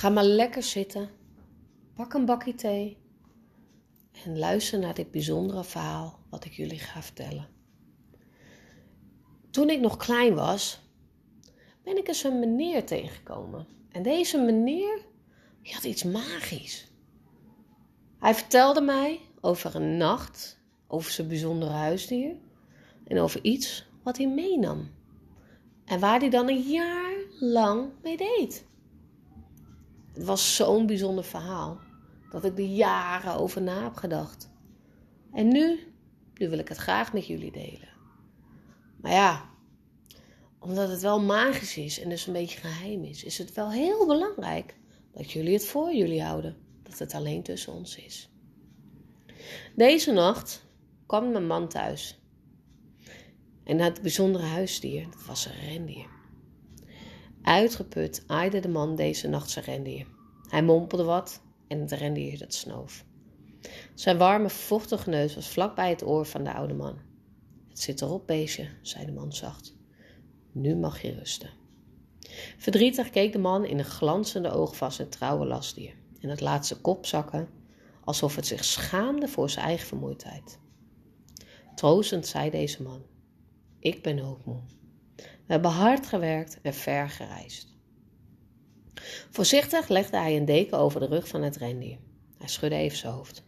Ga maar lekker zitten, pak een bakje thee en luister naar dit bijzondere verhaal wat ik jullie ga vertellen. Toen ik nog klein was, ben ik eens een meneer tegengekomen. En deze meneer had iets magisch. Hij vertelde mij over een nacht, over zijn bijzondere huisdier en over iets wat hij meenam. En waar hij dan een jaar lang mee deed. Het was zo'n bijzonder verhaal dat ik er jaren over na heb gedacht. En nu, nu wil ik het graag met jullie delen. Maar ja, omdat het wel magisch is en dus een beetje geheim is, is het wel heel belangrijk dat jullie het voor jullie houden. Dat het alleen tussen ons is. Deze nacht kwam mijn man thuis. En het bijzondere huisdier, dat was een rendier. Uitgeput aaide de man deze nacht zijn rendier. Hij mompelde wat en het rendier dat snoof. Zijn warme, vochtige neus was vlak bij het oor van de oude man. Het zit erop, beestje, zei de man zacht. Nu mag je rusten. Verdrietig keek de man in een glanzende oog van zijn trouwe lastdier en het laat zijn kop zakken, alsof het zich schaamde voor zijn eigen vermoeidheid. Troostend zei deze man: Ik ben ook moe. We hebben hard gewerkt en ver gereisd. Voorzichtig legde hij een deken over de rug van het rendier. Hij schudde even zijn hoofd.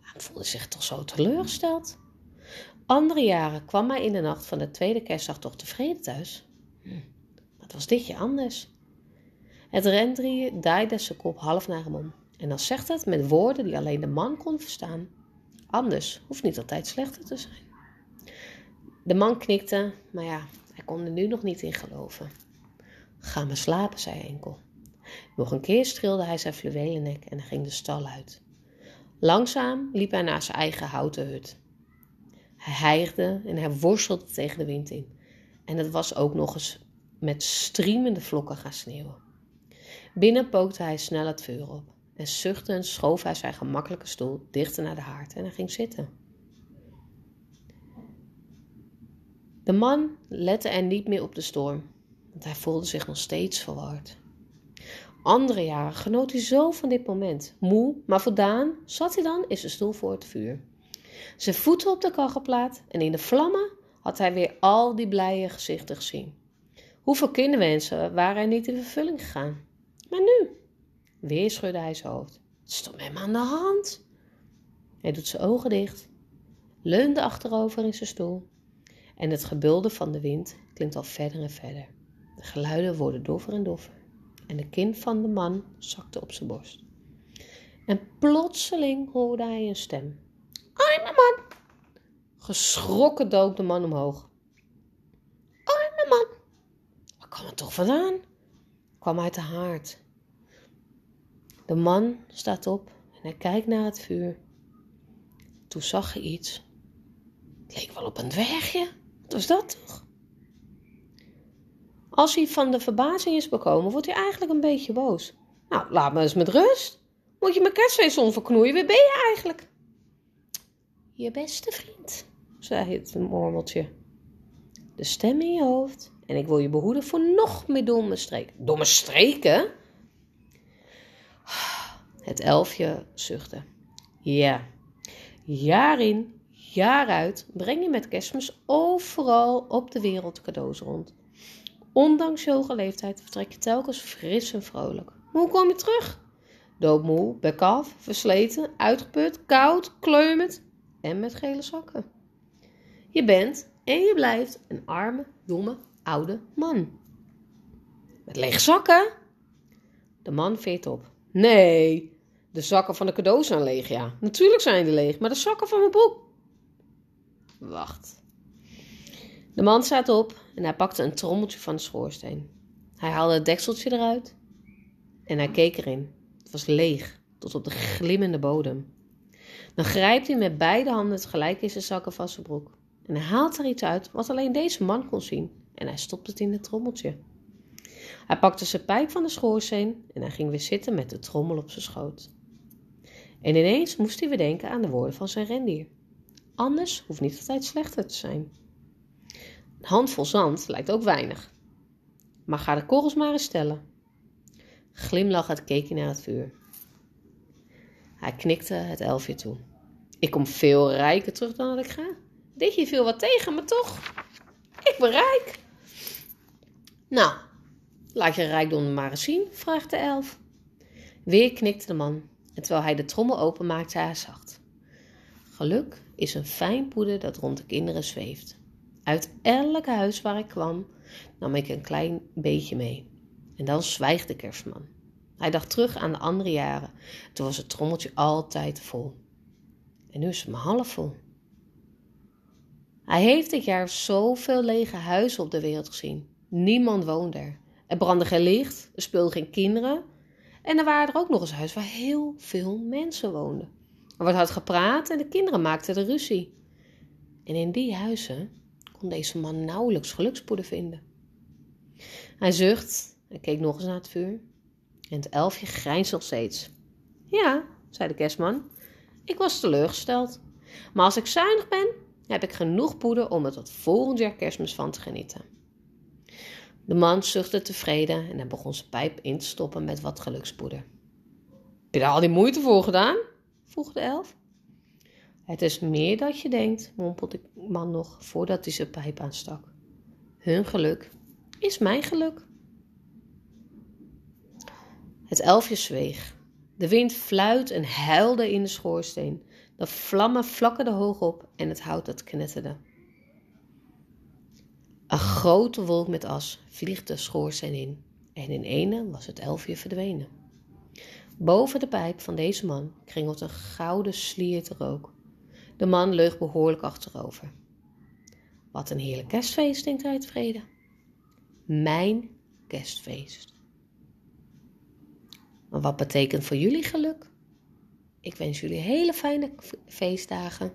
Hij voelde zich toch zo teleurgesteld. Andere jaren kwam hij in de nacht van de tweede kerstdag toch tevreden thuis. Hm, wat was dit je anders? Het rendier draaide zijn kop half naar hem om. En dan zegt het met woorden die alleen de man kon verstaan. Anders hoeft niet altijd slechter te zijn. De man knikte, maar ja, er nu nog niet in geloven. Ga maar slapen, zei enkel. Nog een keer strilde hij zijn fluwelen nek en ging de stal uit. Langzaam liep hij naar zijn eigen houten hut. Hij hijgde en hij worstelde tegen de wind in. En het was ook nog eens met striemende vlokken gaan sneeuwen. Binnen pookte hij snel het vuur op en zuchtend schoof hij zijn gemakkelijke stoel dichter naar de haard en ging zitten. De man lette er niet meer op de storm, want hij voelde zich nog steeds verward. Andere jaren genoot hij zo van dit moment. Moe, maar voldaan zat hij dan in zijn stoel voor het vuur. Zijn voeten op de kachelplaat en in de vlammen had hij weer al die blije gezichten gezien. Hoeveel kinderwensen waren er niet in vervulling gegaan? Maar nu? Weer schudde hij zijn hoofd. Het met hem aan de hand? Hij doet zijn ogen dicht, leunde achterover in zijn stoel en het gebulde van de wind klinkt al verder en verder. De geluiden worden doffer en doffer en de kin van de man zakte op zijn borst. En plotseling hoorde hij een stem. Arme man! Geschrokken dook de man omhoog. Arme man! Waar kwam het toch vandaan? Kwam uit de haard. De man staat op en hij kijkt naar het vuur. Toen zag hij iets. Het leek wel op een dwergje. Was dat toch? Als hij van de verbazing is bekomen, wordt hij eigenlijk een beetje boos. Nou, laat me eens met rust. Moet je mijn kerstfeest verknoeien? Wie ben je eigenlijk? Je beste vriend, zei het mormeltje. De stem in je hoofd en ik wil je behoeden voor nog meer domme streken. Domme streken? Het elfje zuchtte. Ja, jaar in, jaar uit breng je met kerstmis overal op de wereld cadeaus rond. Ondanks je hoge leeftijd vertrek je telkens fris en vrolijk. Maar hoe kom je terug? Doodmoe, bekaf, versleten, uitgeput, koud, kleumend en met gele zakken. Je bent en je blijft een arme, domme, oude man. Met lege zakken? De man veert op. Nee, de zakken van de cadeaus zijn leeg, ja. Natuurlijk zijn die leeg, maar de zakken van mijn broek. Wacht. De man staat op en hij pakte een trommeltje van de schoorsteen. Hij haalde het dekseltje eruit en hij keek erin. Het was leeg, tot op de glimmende bodem. Dan grijpt hij met beide handen tegelijk in zijn zakken van zijn broek. En hij haalt er iets uit wat alleen deze man kon zien. En hij stopt het in het trommeltje. Hij pakte zijn pijp van de schoorsteen en hij ging weer zitten met de trommel op zijn schoot. En ineens moest hij weer denken aan de woorden van zijn rendier. Anders hoeft niet altijd slechter te zijn. Een handvol zand lijkt ook weinig. Maar ga de korrels maar eens stellen. Glimlachend keek hij naar het vuur. Hij knikte het elfje toe. Ik kom veel rijker terug dan dat ik ga. Dit viel wat tegen, maar toch, ik ben rijk. Nou, laat je rijkdom maar eens zien, vraagt de elf. Weer knikte de man en terwijl hij de trommel openmaakte, hij zacht. Geluk is een fijn poeder dat rond de kinderen zweeft. Uit elk huis waar ik kwam, nam ik een klein beetje mee. En dan zwijgt de kerstman. Hij dacht terug aan de andere jaren. Toen was het trommeltje altijd vol. En nu is het maar half vol. Hij heeft dit jaar zoveel lege huizen op de wereld gezien. Niemand woonde er. Er brandde geen licht, er speelden geen kinderen. En er waren er ook nog eens huizen waar heel veel mensen woonden. Er werd hard gepraat en de kinderen maakten de ruzie. En in die huizen kon deze man nauwelijks gelukspoeder vinden. Hij zucht en keek nog eens naar het vuur. En het elfje grijnst nog steeds. Ja, zei de kerstman, ik was teleurgesteld. Maar als ik zuinig ben, heb ik genoeg poeder om er tot volgend jaar kerstmis van te genieten. De man zuchtte tevreden en hij begon zijn pijp in te stoppen met wat gelukspoeder. Heb je daar al die moeite voor gedaan? Vroeg de elf. Het is meer dan je denkt, mompelde de man nog voordat hij zijn pijp aanstak. Hun geluk is mijn geluk. Het elfje zweeg. De wind fluit en huilde in de schoorsteen. De vlammen flakkerden hoog op en het hout dat knetterde. Een grote wolk met as vliegt de schoorsteen in en in ene was het elfje verdwenen. Boven de pijp van deze man kringelt een gouden slierte rook. De man leug behoorlijk achterover. Wat een heerlijk kerstfeest, denkt hij tevreden. Mijn kerstfeest. Maar wat betekent voor jullie geluk? Ik wens jullie hele fijne feestdagen.